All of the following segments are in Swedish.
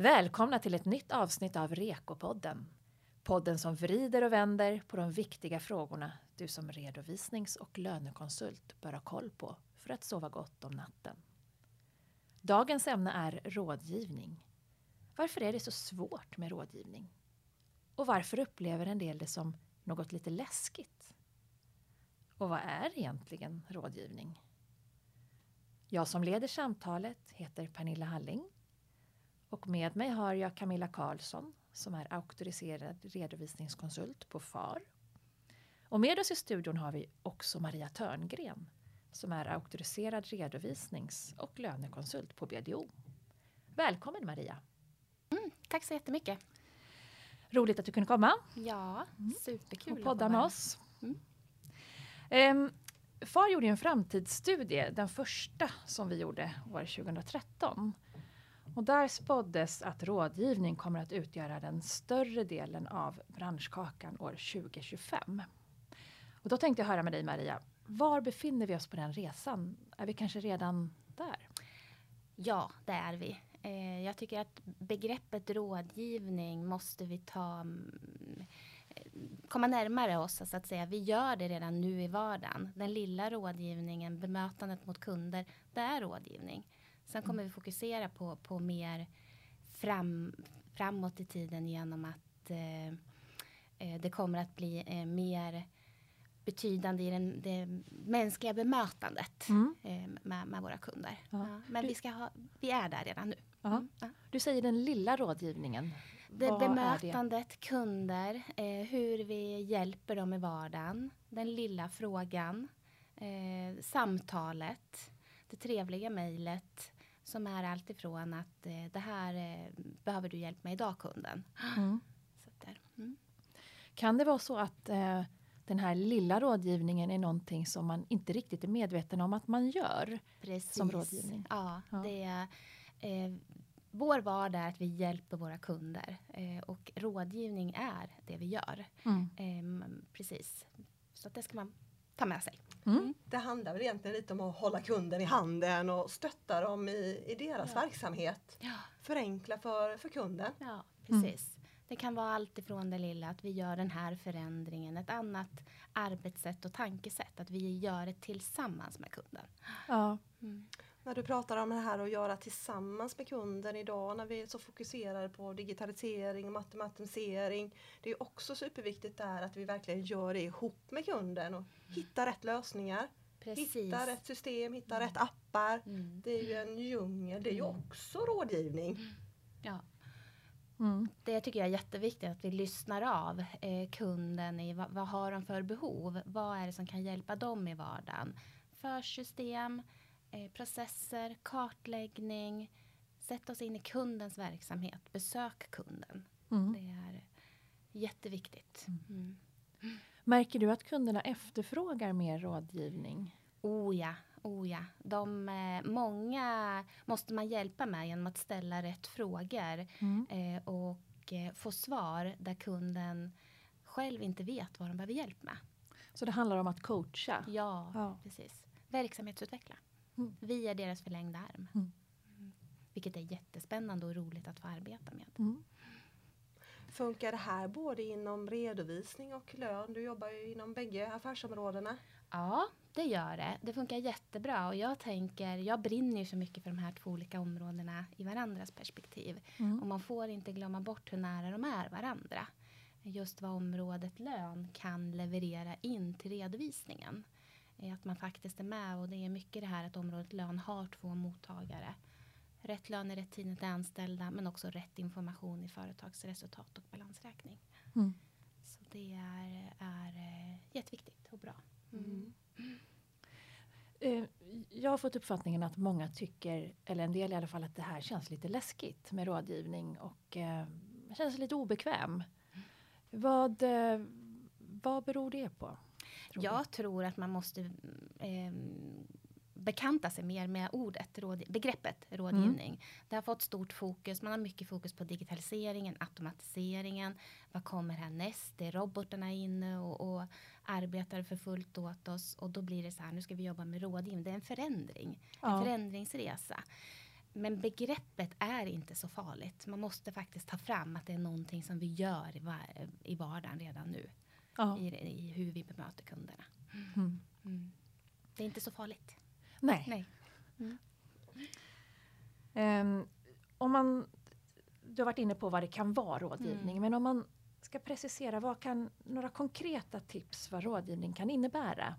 Välkomna till ett nytt avsnitt av Rekopodden. Podden som vrider och vänder på de viktiga frågorna du som redovisnings och lönekonsult bör ha koll på för att sova gott om natten. Dagens ämne är rådgivning. Varför är det så svårt med rådgivning? Och varför upplever en del det som något lite läskigt? Och vad är egentligen rådgivning? Jag som leder samtalet heter Pernilla Halling och med mig har jag Camilla Karlsson som är auktoriserad redovisningskonsult på FAR. Och med oss i studion har vi också Maria Törngren som är auktoriserad redovisnings och lönekonsult på BDO. Välkommen Maria! Mm, tack så jättemycket! Roligt att du kunde komma. Ja, superkul och podda med oss. Mm. Um, FAR gjorde en framtidsstudie, den första som vi gjorde år 2013. Och där spåddes att rådgivning kommer att utgöra den större delen av branschkakan år 2025. Och då tänkte jag höra med dig Maria, var befinner vi oss på den resan? Är vi kanske redan där? Ja, det är vi. Eh, jag tycker att begreppet rådgivning måste vi ta mm, eh, komma närmare oss så att säga. Vi gör det redan nu i vardagen. Den lilla rådgivningen, bemötandet mot kunder, det är rådgivning. Sen kommer vi fokusera på, på mer fram, framåt i tiden genom att eh, eh, det kommer att bli eh, mer betydande i den, det mänskliga bemötandet mm. eh, med, med, våra kunder. Ja. Ja, men du, vi, ska ha, vi är där redan nu. Mm. Ja. Du säger den lilla rådgivningen. Det Vad bemötandet, det? kunder, eh, hur vi hjälper dem i vardagen, den lilla frågan, eh, samtalet, det trevliga mejlet, som är alltifrån att eh, det här eh, behöver du hjälp med idag kunden. Mm. Mm. Kan det vara så att eh, den här lilla rådgivningen är någonting som man inte riktigt är medveten om att man gör? Precis. Som rådgivning. Ja, ja. Det eh, vår vardag är att vi hjälper våra kunder eh, och rådgivning är det vi gör. Mm. Ehm, precis. Så det ska man ta med sig. Mm. mm. Det handlar väl egentligen lite om att hålla kunden i handen och stötta dem i, i deras ja. verksamhet. Ja. Förenkla för, för kunden. Ja, precis. Mm. Det kan vara allt ifrån det lilla att vi gör den här förändringen, ett annat arbetssätt och tankesätt, att vi gör det tillsammans med kunden. Ja. Mm när du pratar om det här att göra tillsammans med kunden idag när vi är så fokuserade på digitalisering och matematisering. Det är också superviktigt där att vi verkligen gör det ihop med kunden och hittar rätt lösningar. Precis. Hitta rätt system, hitta mm. rätt appar. Mm. Det är ju en djungel, det är ju mm. också rådgivning. Mm. Ja. Mm. Det tycker jag är jätteviktigt att vi lyssnar av eh, kunden i vad, vad, har de för behov? Vad är det som kan hjälpa dem i vardagen? För system, eh, processer, kartläggning, sätta oss in i kundens verksamhet, besök kunden. Mm. Det är jätteviktigt. Mm. mm. Märker du att kunderna efterfrågar mer rådgivning? Oh ja, oh ja. De, eh, många måste man hjälpa med genom att ställa rätt frågor mm. eh, och eh, få svar där kunden själv inte vet vad de behöver hjälp med. Så det handlar om att coacha? Ja, ja. precis. Verksamhetsutveckla. Mm. Vi är deras förlängda arm. Mm. Vilket är jättespännande och roligt att få arbeta med. Mm. Funkar det här både inom redovisning och lön? Du jobbar ju inom bägge affärsområdena. Ja, det gör det. Det funkar jättebra och jag tänker, jag brinner ju så mycket för de här två olika områdena i varandras perspektiv. Mm. Och man får inte glömma bort hur nära de är varandra. Just vad området lön kan leverera in till redovisningen att man faktiskt är med och det är mycket det här att området lön har två mottagare. Rätt lön i rätt tid till anställda men också rätt information i företagsresultat och balansräkning. Mm. Så det är, är eh, jätteviktigt och bra. Mm. Eh, jag har fått uppfattningen att många tycker, eller en del i alla fall, att det här känns lite läskigt med rådgivning och eh, känns lite obekväm. Mm. Vad, eh, vad beror det på? Tror jag du? tror att man måste eh, bekanta sig mer med ordet, råd, begreppet rådgivning. Mm. Det har fått stort fokus. Man har mycket fokus på digitaliseringen, automatiseringen. Vad kommer härnäst? Det är robotarna inne och, och arbetar för fullt åt oss. Och då blir det så här, nu ska vi jobba med rådgivning. Det är en förändring, ja. en förändringsresa. Men begreppet är inte så farligt. Man måste faktiskt ta fram att det är någonting som vi gör i, var i vardagen redan nu. Ja. I, I, hur vi bemöter kunderna. Mm. Mm. Det är inte så farligt. Nej. Nej. Mm. Um, om man, du har varit inne på vad det kan vara rådgivning, mm. men om man ska precisera, vad kan några konkreta tips vad rådgivning kan innebära?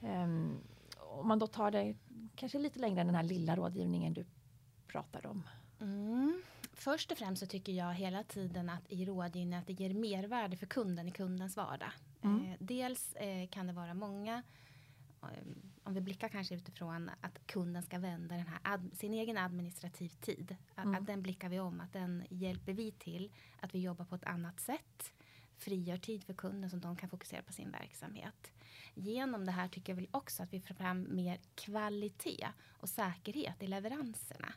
Um, om man då tar det kanske lite längre än den här lilla rådgivningen du pratade om. Mm. Först och främst så tycker jag hela tiden att i rådgivning att det ger mervärde för kunden i kundens vardag. Mm. Eh, dels eh, kan det vara många eh, om vi blickar kanske utifrån att kunden ska vända den här sin egen administrativ tid. Att, mm. att, den blickar vi om, att den hjälper vi till att vi jobbar på ett annat sätt. Frigör tid för kunden så att de kan fokusera på sin verksamhet. Genom det här tycker jag väl också att vi får fram mer kvalitet och säkerhet i leveranserna.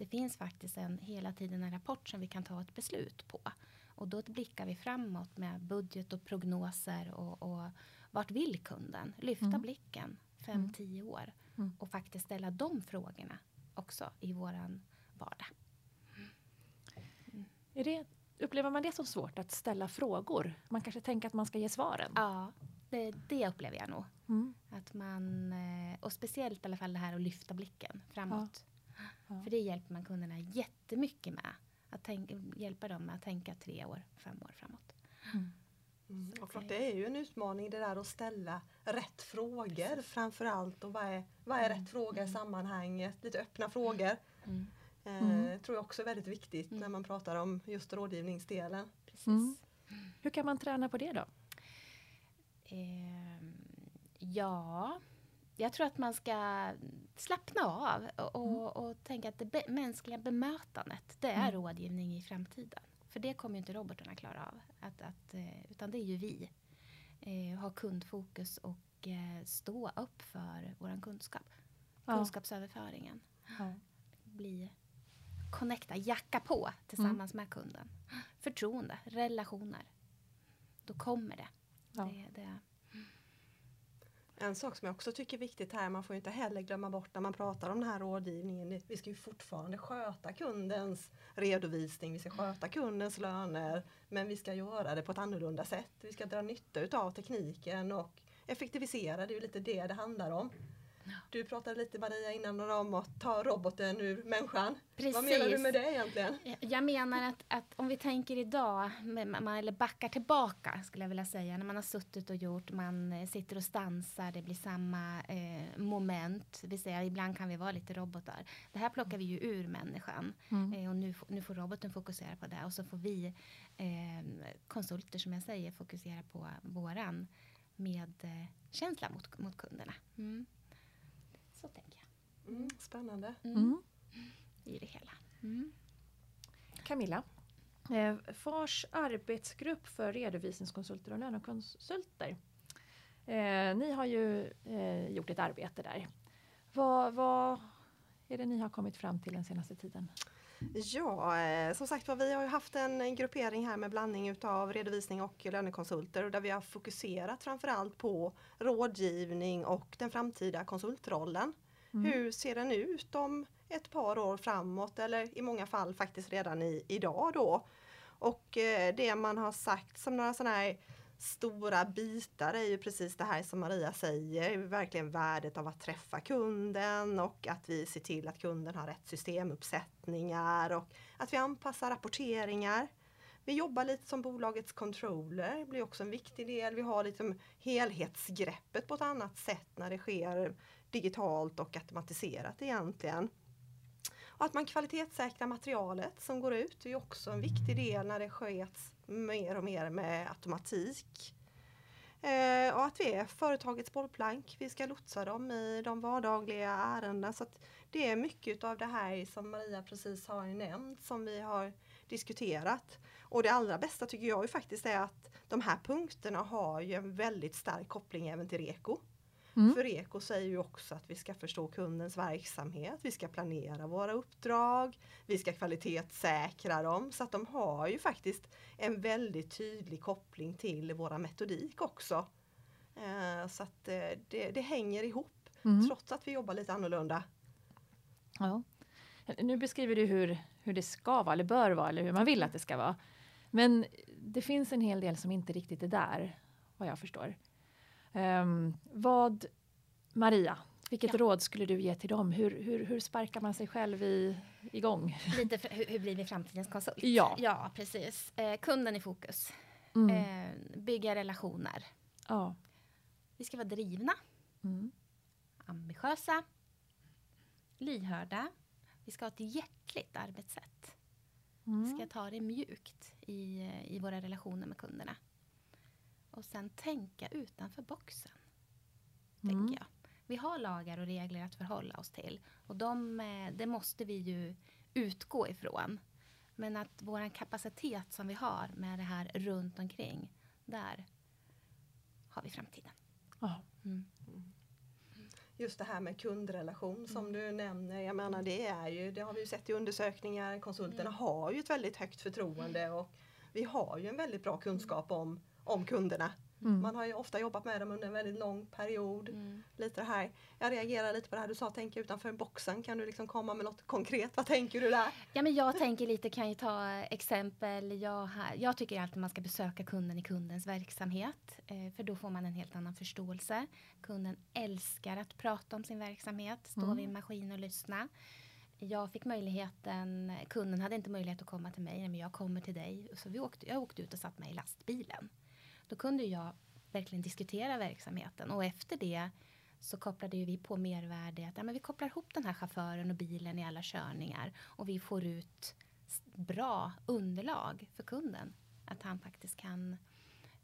Det finns faktiskt en, hela tiden en rapport som vi kan ta ett beslut på. Och då blickar vi framåt med budget och prognoser och, och vart vill kunden? Lyfta mm. blicken 5-10 mm. år mm. och faktiskt ställa de frågorna också i våran vardag. Mm. Är det, upplever man det som svårt att ställa frågor? Man kanske tänker att man ska ge svaren? Ja, det, det upplever jag nog. Mm. Att man, eh, och speciellt i alla fall det här att lyfta blicken framåt. Ja. Ja. För det hjälper man kunderna jättemycket med. Att tänka, hjälpa dem med att tänka tre år, fem år framåt. Mm. Mm. Och klart, det är ju en utmaning det där att ställa rätt frågor framförallt. Och vad är, vad är rätt mm. fråga i mm. sammanhanget? Lite öppna frågor. Mm. Eh, tror jag också är väldigt viktigt när man pratar om just rådgivningsdelen. Precis. Hur kan man träna på det då? Eh, ja, jag tror att man ska slappna av och, och, och tänka att det be mänskliga bemötandet, det är mm. rådgivning i framtiden. För det kommer ju inte robotarna klara av. Att, att, eh, utan det är ju vi. Eh, ha kundfokus och eh, stå upp för vår kunskap. Ja. Kunskapsöverföringen. Ja. Bli connecta, jacka på tillsammans mm. med kunden. Förtroende, relationer. Då kommer det. Ja. det, det en sak som jag också tycker är viktigt här, man får inte heller glömma bort när man pratar om den här rådgivningen, vi ska ju fortfarande sköta kundens redovisning, vi ska sköta kundens löner, men vi ska göra det på ett annorlunda sätt. Vi ska dra nytta utav tekniken och effektivisera, det är ju lite det det handlar om. Du pratade lite Maria innan om att ta roboten ur människan. Precis. Vad menar du med det egentligen? Jag menar att, att om vi tänker idag, eller backar tillbaka skulle jag vilja säga, när man har suttit och gjort, man eh, sitter och stansar, det blir samma eh, moment, vi säger ibland kan vi vara lite robotar. Det här plockar vi ju ur människan mm. eh, och nu, nu får roboten fokusera på det och så får vi eh, konsulter som jag säger fokusera på våran medkänsla eh, mot, mot kunderna. Mm. Så tänker jag. Mm, spännande. Mm. mm. I det hela. Mm. Camilla, eh, FARs arbetsgrupp för redovisningskonsulter och lönekonsulter. Eh, ni har ju eh, gjort ett arbete där. Vad, vad är det ni har kommit fram till den senaste tiden? Ja, eh, som sagt vi har haft en, en gruppering här med blandning utav redovisning och lönekonsulter och där vi har fokuserat framförallt på rådgivning och den framtida konsultrollen. Mm. Hur ser den ut om ett par år framåt eller i många fall faktiskt redan i, idag då. Och eh, det man har sagt som några sådana här stora bitar är ju precis det här som Maria säger, verkligen värdet av att träffa kunden och att vi ser till att kunden har rätt systemuppsättningar och att vi anpassar rapporteringar. Vi jobbar lite som bolagets controller, det blir också en viktig del. Vi har liksom helhetsgreppet på ett annat sätt när det sker digitalt och automatiserat egentligen. Och att man kvalitetssäkrar materialet som går ut är också en viktig del när det sköts mer och mer med automatik. Eh, och att vi är företagets bollplank. Vi ska lotsa dem i de vardagliga ärendena. Så det är mycket av det här som Maria precis har nämnt som vi har diskuterat. Och det allra bästa tycker jag ju faktiskt är att de här punkterna har ju en väldigt stark koppling även till REKO. Mm. För Eko säger ju också att vi ska förstå kundens verksamhet, vi ska planera våra uppdrag, vi ska kvalitetssäkra dem så att de har ju faktiskt en väldigt tydlig koppling till våra metodik också. Eh, så att eh, det, det hänger ihop mm. trots att vi jobbar lite annorlunda. Ja. nu beskriver du hur, hur det ska vara, eller bör vara, eller hur man vill att det ska vara. Men det finns en hel del som inte riktigt är där, vad jag förstår. Um, vad, Maria, vilket ja. råd skulle du ge till dem? Hur, hur, hur sparkar man sig själv i, igång? Lite för, hur, hur blir vi framtidens konsult? Ja, ja precis. Eh, kunden i fokus. Mm. Eh, bygga relationer. Ja. Vi ska vara drivna. Mm. Ambitiösa. Lyhörda. Vi ska ha ett hjärtligt arbetssätt. Mm. Vi ska ta det mjukt i, i våra relationer med kunderna. Och sen tänka utanför boxen. Mm. Tänker jag. Vi har lagar och regler att förhålla oss till. Och de, eh, det måste vi ju utgå ifrån. Men att vår kapacitet som vi har med det här runt omkring. Där har vi framtiden. Mm. Just det här med kundrelation som mm. du nämner. Jag menar det är ju, det har vi ju sett i undersökningar. Konsulterna mm. har ju ett väldigt högt förtroende och vi har ju en väldigt bra kunskap om, om kunderna. Mm. Man har ju ofta jobbat med dem under en väldigt lång period. Mm. Lite det här. Jag reagerar lite på det här du sa, tänka utanför boxen. Kan du liksom komma med något konkret? Vad tänker du där? Ja, men jag tänker lite, kan ju ta exempel. Jag, jag tycker alltid man ska besöka kunden i kundens verksamhet. Eh, för då får man en helt annan förståelse. Kunden älskar att prata om sin verksamhet, stå mm. vid en maskin och lyssna. Jag fick möjligheten, kunden hade inte möjlighet att komma till mig, men jag kommer till dig. Så vi åkte, jag åkte ut och satt mig i lastbilen. Då kunde jag verkligen diskutera verksamheten och efter det så kopplade vi på mervärde. Att, ja, men vi kopplar ihop den här chauffören och bilen i alla körningar och vi får ut bra underlag för kunden. Att han faktiskt kan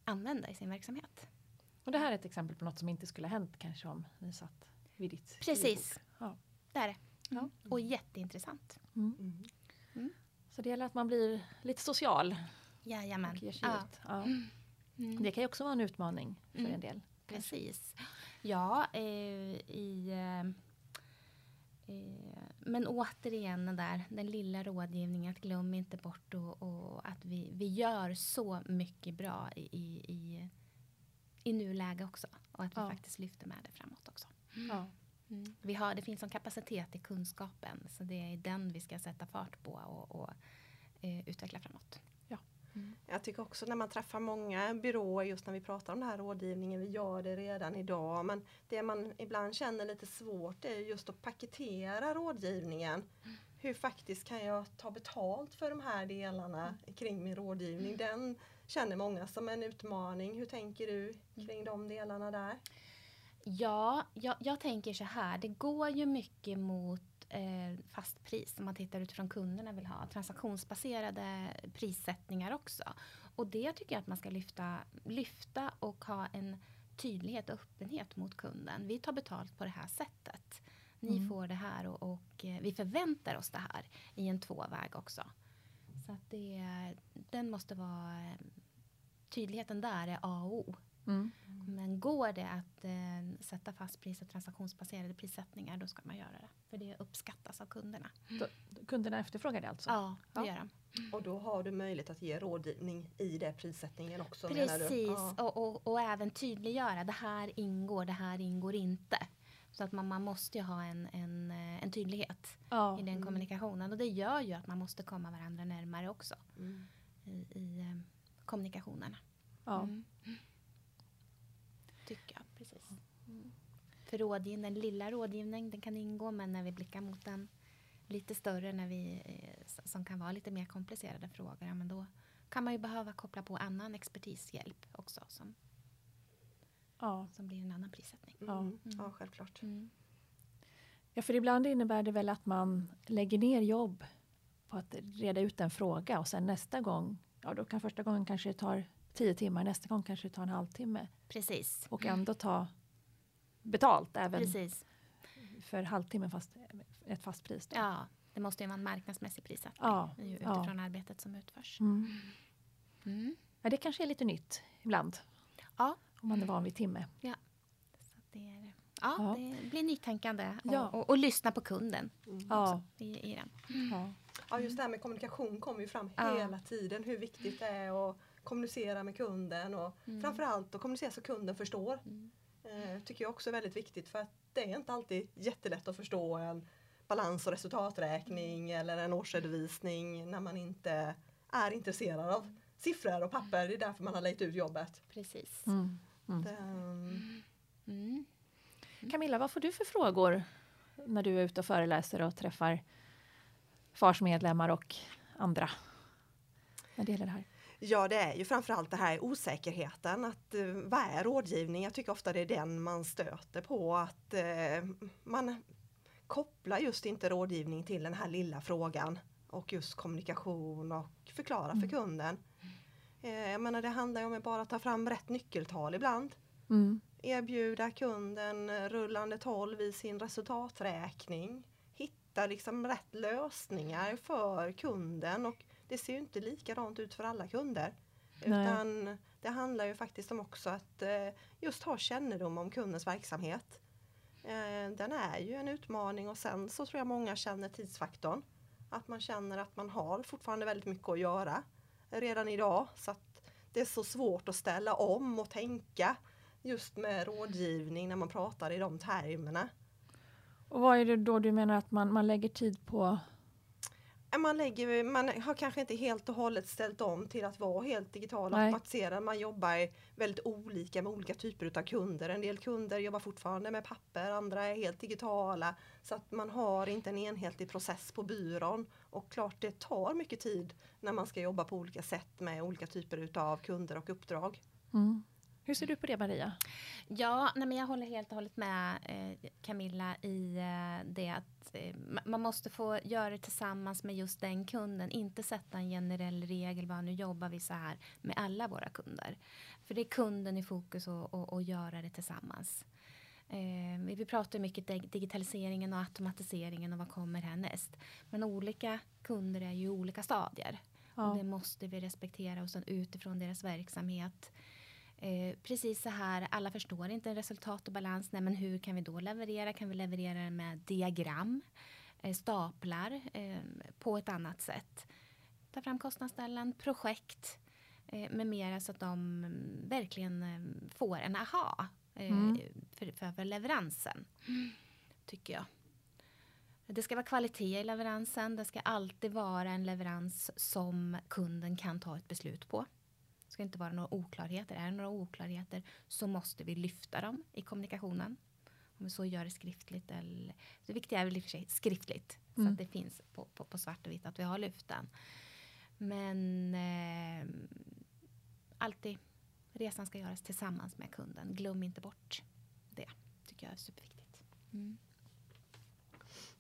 använda i sin verksamhet. Och det här är ett exempel på något som inte skulle ha hänt kanske om ni satt vid ditt Precis, ja. det är det. Mm. Och jätteintressant. Mm. Mm. mm. Så det gäller att man blir lite social. Jajamän. Och ger sig ja. Ut. Ja. Mm. Mm. Det kan ju också vara en utmaning för mm. en del. Precis. Ja, eh, i, eh, eh, men återigen den där den lilla rådgivningen. Att glöm inte bort och, och att vi, vi gör så mycket bra i, i, i, i nuläge också. Och att vi ja. faktiskt lyfter med det framåt också. Ja. Mm. Vi har, det finns en kapacitet i kunskapen så det är den vi ska sätta fart på och, och eh, utveckla framåt. Mm. Jag tycker också när man träffar många byråer just när vi pratar om den här rådgivningen, vi gör det redan idag, men det man ibland känner lite svårt är just att paketera rådgivningen. Mm. Hur faktiskt kan jag ta betalt för de här delarna mm. kring min rådgivning? Mm. Den känner många som en utmaning. Hur tänker du kring mm. de delarna där? Ja, jag, jag tänker så här, det går ju mycket mot eh, fast pris om man tittar utifrån kunderna vill ha. Transaktionsbaserade prissättningar också. Och det tycker jag att man ska lyfta, lyfta och ha en tydlighet och öppenhet mot kunden. Vi tar betalt på det här sättet. Ni mm. får det här och, och, eh, vi förväntar oss det här i en tvåväg också. Så att det, den måste vara tydligheten där är A och O. Mm. Men går det att eh, sätta fast pris och transaktionsbaserade prissättningar då ska man göra det. För det uppskattas av kunderna. Då, kunderna efterfrågar det alltså? Ja, det ja. gör de. Och då har du möjlighet att ge rådgivning i det prissättningen också? Precis, ja. och, och, och, även tydliggöra det här ingår, det här ingår inte. Så att man, man måste ju ha en, en, eh, en tydlighet ja. i den kommunikationen. Och det gör ju att man måste komma varandra närmare också. Mm. I, i eh, kommunikationerna. Ja. Mm tycker jag. Precis. Mm. För rådgivning, den lilla rådgivningen den kan ingå men när vi blickar mot den lite större när vi, eh, som kan vara lite mer komplicerade frågor, ja, men då kan man ju behöva koppla på annan expertishjälp också som, ja. som blir en annan prissättning. Mm. Mm. Ja, självklart. Mm. Ja, för ibland innebär det väl att man lägger ner jobb på att reda ut en fråga och sen nästa gång, ja då kan första gången kanske det tar tio timmar, nästa gång kanske det tar en halvtimme. Precis. Och ändå ta betalt även Precis. för halvtimmen fast ett fast pris. Då. Ja, det måste ju vara en marknadsmässig prissättning ja, utifrån ja. arbetet som utförs. Mm. Mm. Ja, det kanske är lite nytt ibland. Ja. Om man är van vid timme. Ja, Så det, är, ja, ja. det blir nytänkande och, ja. och, och, lyssna på kunden mm. ja. i, i den. Ja. ja, just det här med kommunikation kommer ju fram hela tiden. Hur viktigt det är att kommunicera med kunden och mm. framförallt att kommunicera så kunden förstår. Mm. Eh, tycker jag också är väldigt viktigt för att det är inte alltid jättelätt att förstå en balans och resultaträkning eller en årsredovisning när man inte är intresserad av siffror och papper. Det är därför man har lejt ut jobbet. Precis. Mm. Mm. Den, Mm. Camilla, vad får du för frågor när du är ute och föreläser och träffar FARs medlemmar och andra när det gäller det här? Ja, det är ju framförallt det här osäkerheten. Att, eh, vad är rådgivning? Jag tycker ofta det är den man stöter på. Att eh, man kopplar just inte rådgivning till den här lilla frågan och just kommunikation och förklara Mm. för kunden. Eh, jag menar, det handlar ju om att bara ta fram rätt nyckeltal ibland. Mm. Erbjuda kunden rullande 12 i sin resultaträkning. Hitta liksom rätt lösningar för kunden och det ser ju inte likadant ut för alla kunder. Nej. Utan det handlar ju faktiskt om också att eh, just ha kännedom om kundens verksamhet. Eh, Den är ju en utmaning och sen så tror jag många känner tidsfaktorn. Att man känner att man har fortfarande väldigt mycket att göra redan idag. Så att det är så svårt att ställa om och tänka just med rådgivning när man pratar i de termerna. Och vad är det då du menar att man, man lägger tid på? Man, lägger, man har kanske inte helt och hållet ställt om till att vara helt digital och automatiserad. Man jobbar väldigt olika med olika typer av kunder. En del kunder jobbar fortfarande med papper, andra är helt digitala. Så att man har inte en enhetlig process på byrån. Och klart det tar mycket tid när man ska jobba på olika sätt med olika typer av kunder och uppdrag. Mm. Hur ser du på det Maria? Ja, nej men jag håller helt och hållet med eh, Camilla i eh, det att eh, ma- man måste få göra det tillsammans med just den kunden. Inte sätta en generell regel, bara nu jobbar vi så här med alla våra kunder. För det är kunden i fokus och, och, och göra det tillsammans. Eh, vi pratar mycket dig- digitaliseringen och automatiseringen och vad kommer härnäst. Men olika kunder är ju olika stadier. Ja. Och det måste vi respektera och sen utifrån deras verksamhet. Eh, precis så här, alla förstår inte resultat och balans. Nej, men hur kan vi då leverera? Kan vi leverera med diagram, eh, staplar eh, på ett annat sätt? Ta fram kostnadsställen, projekt eh, med mera så att de mm, verkligen eh, får en aha eh, Mm. för, för, för leveransen. Tycker jag. Det ska vara kvalitet i leveransen. Det ska alltid vara en leverans som kunden kan ta ett beslut på. Det ska inte vara några oklarheter. Är det några oklarheter så måste vi lyfta dem i kommunikationen. Om vi så gör det skriftligt. Eller, det viktiga är väl i och för sig skriftligt. Så Mm. att det finns på, på, på svart och vitt att vi har lyft den. Men eh, alltid resan ska göras tillsammans med kunden. Glöm inte bort det. tycker jag är superviktigt. Mm.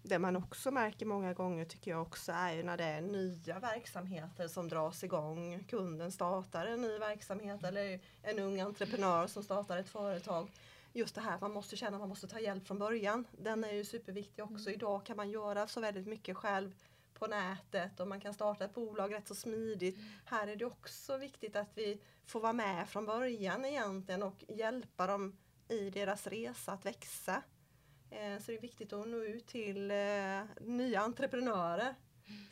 Det man också märker många gånger tycker jag också är ju när det är nya verksamheter som dras igång. Kunden startar en ny verksamhet eller en ung entreprenör som startar ett företag. Just det här man måste känna att man måste ta hjälp från början. Den är ju superviktig också. Idag kan man göra så väldigt mycket själv på nätet och man kan starta ett bolag rätt så smidigt. Här är det också viktigt att vi får vara med från början egentligen och hjälpa dem i deras resa att växa. Eh, Så det är viktigt att nå ut till eh, nya entreprenörer.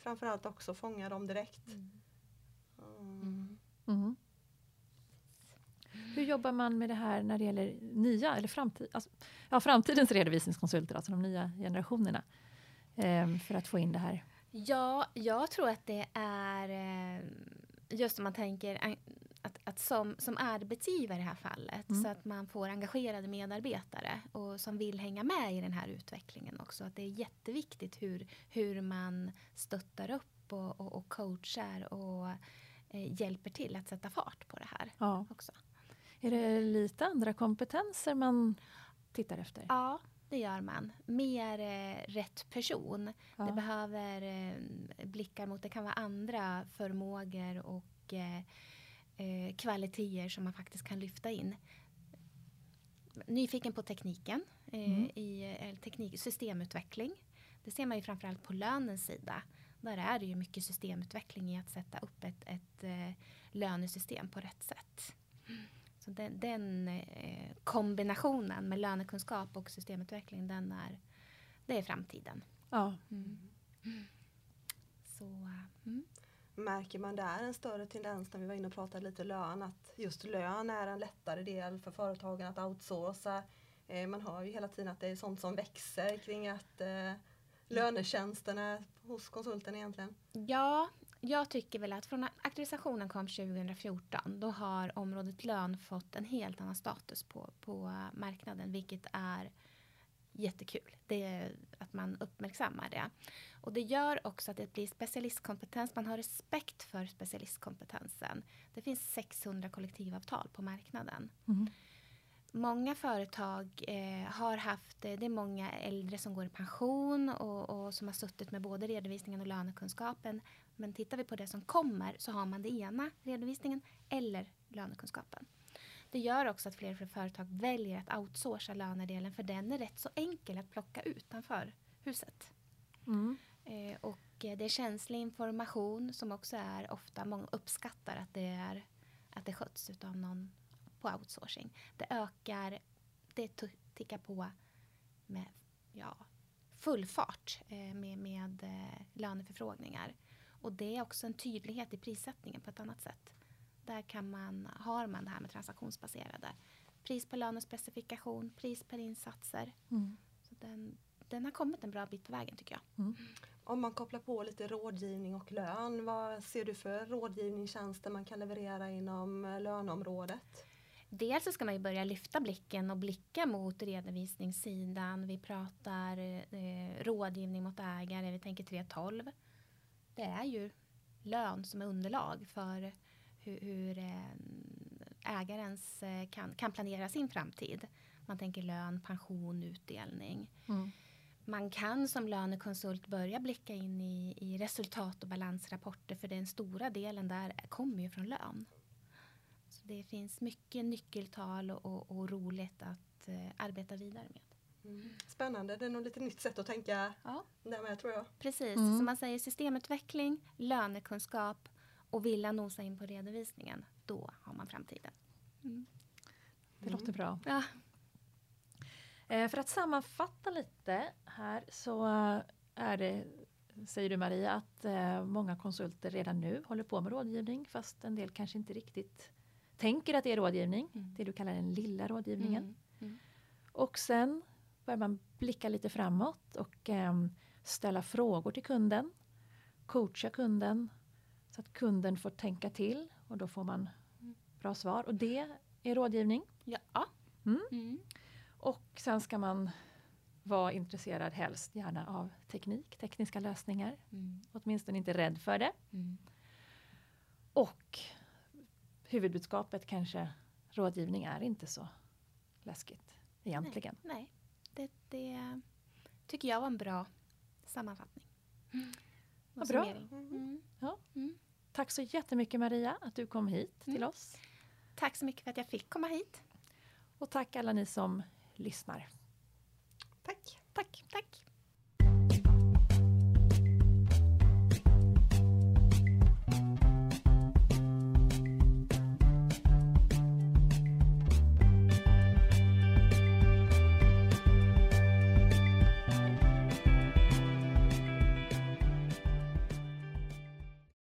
Framförallt också fånga dem direkt. Mm. Mm. Hur jobbar man med det här när det gäller nya eller framtid, alltså, ja, framtidens redovisningskonsulter, alltså de nya generationerna? ehm, för att få in det här. Ja, jag tror att det är eh, just om man tänker att, att som, som arbetsgivare i det här fallet Mm. så att man får engagerade medarbetare och som vill hänga med i den här utvecklingen också. Att det är jätteviktigt hur, hur man stöttar upp och, och, och coachar och eh, hjälper till att sätta fart på det här Ja. också. Är det lite andra kompetenser man tittar efter? Ja, det gör man. Mer eh, rätt person. Ja. Det behöver eh, blickar mot, det kan vara andra förmågor och eh, eh, kvaliteter som man faktiskt kan lyfta in. Nyfiken på tekniken, eh, Mm. i eh, teknik, systemutveckling. Det ser man ju framförallt på lönens sida. Där är det ju mycket systemutveckling i att sätta upp ett, ett eh, lönesystem på rätt sätt. Så den, den eh, kombinationen med lönekunskap och systemutveckling, den är, det är framtiden. Ja. Så, mm. Märker man där en större tendens när vi var inne och pratade lite lön att just lön är en lättare del för företagen att outsourca. Eh, man hör ju hela tiden att det är sånt som växer kring att eh, lönetjänsterna hos konsulten egentligen? Ja, jag tycker väl att från auktorisationen kom 2014 då har området lön fått en helt annan status på, på marknaden vilket är jättekul. Det är att man uppmärksammar det. Och det gör också att det blir specialistkompetens. Man har respekt för specialistkompetensen. Det finns 600 kollektivavtal på marknaden. Mm. Många företag eh, har haft, det är många äldre som går i pension och, och, som har suttit med både redovisningen och lönekunskapen. Men tittar vi på det som kommer så har man det ena, redovisningen eller lönekunskapen. Det gör också att fler och fler företag väljer att outsourca lönedelen för den är rätt så enkel att plocka utanför huset. Mm. Eh, och det är känslig information som också är ofta, många uppskattar att det, är, att det sköts av någon på outsourcing. Det ökar, det tickar på med ja, full fart eh, med, med eh, löneförfrågningar. Och det är också en tydlighet i prissättningen på ett annat sätt. Där kan man, har man det här med transaktionsbaserade. Pris per lönespecifikation, pris per insatser. Mm. Så den, den har kommit en bra bit på vägen tycker jag. Mm. Om man kopplar på lite rådgivning och lön, vad ser du för rådgivningstjänster man kan leverera inom eh, löneområdet? Dels så ska man ju börja lyfta blicken och blicka mot redovisningssidan. Vi pratar eh, rådgivning mot ägare, vi tänker 312. Det är ju lön som är underlag för hur, hur eh, ägarens eh, kan, kan planera sin framtid. Man tänker lön, pension, utdelning. Mm. Man kan som lönekonsult börja blicka in i, i resultat och balansrapporter för den stora delen där kommer ju från lön. Så det finns mycket nyckeltal och, och, och roligt att eh, arbeta vidare med. Mm. Spännande, det är nog lite nytt sätt att tänka ja. där med tror jag. Precis, mm. så man säger systemutveckling, lönekunskap och vilja nosa in på redovisningen. Då har man framtiden. Mm. Det låter bra. Ja. Eh, för att sammanfatta lite här så är det, säger du Maria, att eh, många konsulter redan nu håller på med rådgivning fast en del kanske inte riktigt tänker att det är rådgivning. Mm. Det du kallar den lilla rådgivningen. Mm. Mm. Och sen börjar man blicka lite framåt och eh, ställa frågor till kunden. Coacha kunden så att kunden får tänka till och då får man bra svar. Och det är rådgivning. Ja. Mm. Mm. Och sen ska man vara intresserad helst gärna av teknik, tekniska lösningar. Mm. Åtminstone inte rädd för det. Mm. Och huvudbudskapet kanske rådgivning är inte så läskigt egentligen. Nej, nej. Det, det tycker jag var en bra sammanfattning. Mm. Vad bra. Mm. Ja. Mm. Tack så jättemycket Maria att du kom hit till mm. oss. Tack så mycket för att jag fick komma hit. Och tack alla ni som lyssnar. Tack. Tack. Tack.